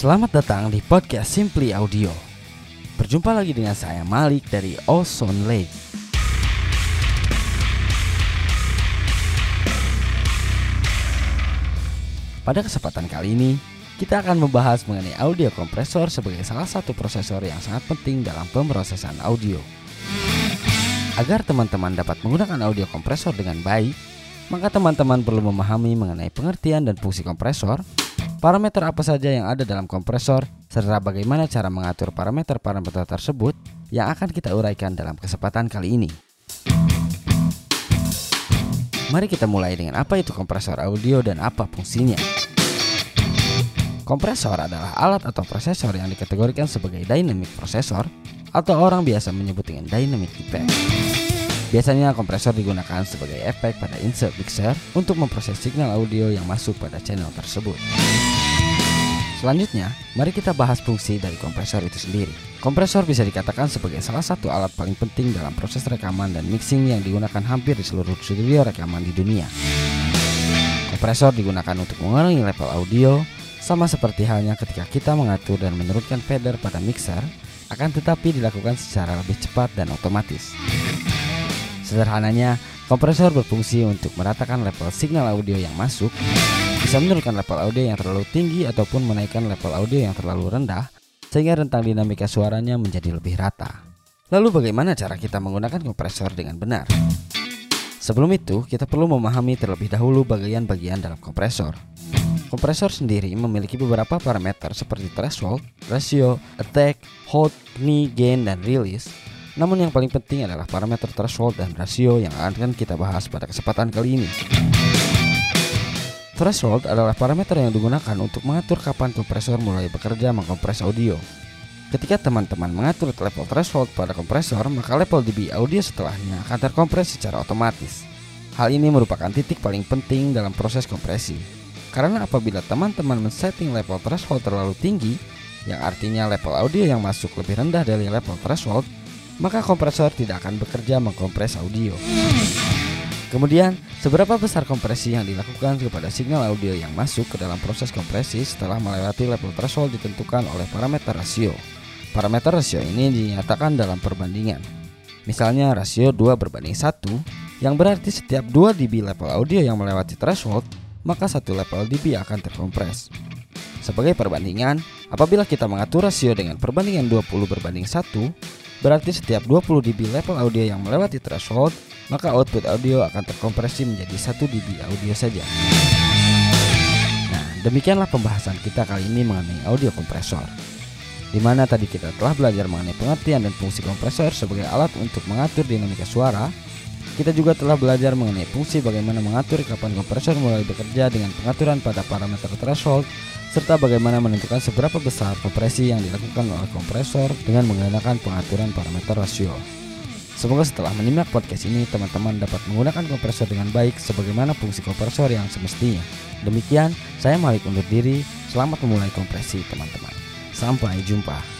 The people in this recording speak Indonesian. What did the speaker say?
Selamat datang di podcast Simply Audio. Berjumpa lagi dengan saya Malik dari Ozone Lake. Pada kesempatan kali ini, kita akan membahas mengenai audio kompresor sebagai salah satu prosesor yang sangat penting dalam pemrosesan audio. Agar teman-teman dapat menggunakan audio kompresor dengan baik, maka teman-teman perlu memahami mengenai pengertian dan fungsi kompresor, parameter apa saja yang ada dalam kompresor, serta bagaimana cara mengatur parameter-parameter tersebut yang akan kita uraikan dalam kesempatan kali ini. Mari kita mulai dengan apa itu kompresor audio dan apa fungsinya. Kompresor adalah alat atau prosesor yang dikategorikan sebagai dynamic processor atau orang biasa menyebut dengan dynamic effect. Biasanya kompresor digunakan sebagai efek pada insert mixer untuk memproses signal audio yang masuk pada channel tersebut. Selanjutnya, mari kita bahas fungsi dari kompresor itu sendiri. Kompresor bisa dikatakan sebagai salah satu alat paling penting dalam proses rekaman dan mixing yang digunakan hampir di seluruh studio rekaman di dunia. Kompresor digunakan untuk mengurangi level audio, sama seperti halnya ketika kita mengatur dan menurunkan fader pada mixer, akan tetapi dilakukan secara lebih cepat dan otomatis. Sederhananya, kompresor berfungsi untuk meratakan level signal audio yang masuk, bisa menurunkan level audio yang terlalu tinggi ataupun menaikkan level audio yang terlalu rendah, sehingga rentang dinamika suaranya menjadi lebih rata. Lalu bagaimana cara kita menggunakan kompresor dengan benar? Sebelum itu, kita perlu memahami terlebih dahulu bagian-bagian dalam kompresor. Kompresor sendiri memiliki beberapa parameter seperti threshold, ratio, attack, hold, knee, gain, dan release namun yang paling penting adalah parameter threshold dan rasio yang akan kita bahas pada kesempatan kali ini. Threshold adalah parameter yang digunakan untuk mengatur kapan kompresor mulai bekerja mengkompres audio. Ketika teman-teman mengatur level threshold pada kompresor, maka level dB audio setelahnya akan terkompres secara otomatis. Hal ini merupakan titik paling penting dalam proses kompresi. Karena apabila teman-teman men-setting level threshold terlalu tinggi, yang artinya level audio yang masuk lebih rendah dari level threshold, maka kompresor tidak akan bekerja mengkompres audio. Kemudian, seberapa besar kompresi yang dilakukan kepada signal audio yang masuk ke dalam proses kompresi setelah melewati level threshold ditentukan oleh parameter rasio. Parameter rasio ini dinyatakan dalam perbandingan. Misalnya rasio 2 berbanding 1, yang berarti setiap 2 dB level audio yang melewati threshold, maka satu level dB akan terkompres. Sebagai perbandingan, apabila kita mengatur rasio dengan perbandingan 20 berbanding 1, Berarti setiap 20 dB level audio yang melewati threshold, maka output audio akan terkompresi menjadi 1 dB audio saja. Nah, demikianlah pembahasan kita kali ini mengenai audio kompresor. Di mana tadi kita telah belajar mengenai pengertian dan fungsi kompresor sebagai alat untuk mengatur dinamika suara. Kita juga telah belajar mengenai fungsi bagaimana mengatur kapan kompresor mulai bekerja dengan pengaturan pada parameter threshold serta bagaimana menentukan seberapa besar kompresi yang dilakukan oleh kompresor dengan menggunakan pengaturan parameter rasio. Semoga setelah menyimak podcast ini teman-teman dapat menggunakan kompresor dengan baik sebagaimana fungsi kompresor yang semestinya. Demikian, saya Malik undur diri. Selamat memulai kompresi teman-teman. Sampai jumpa.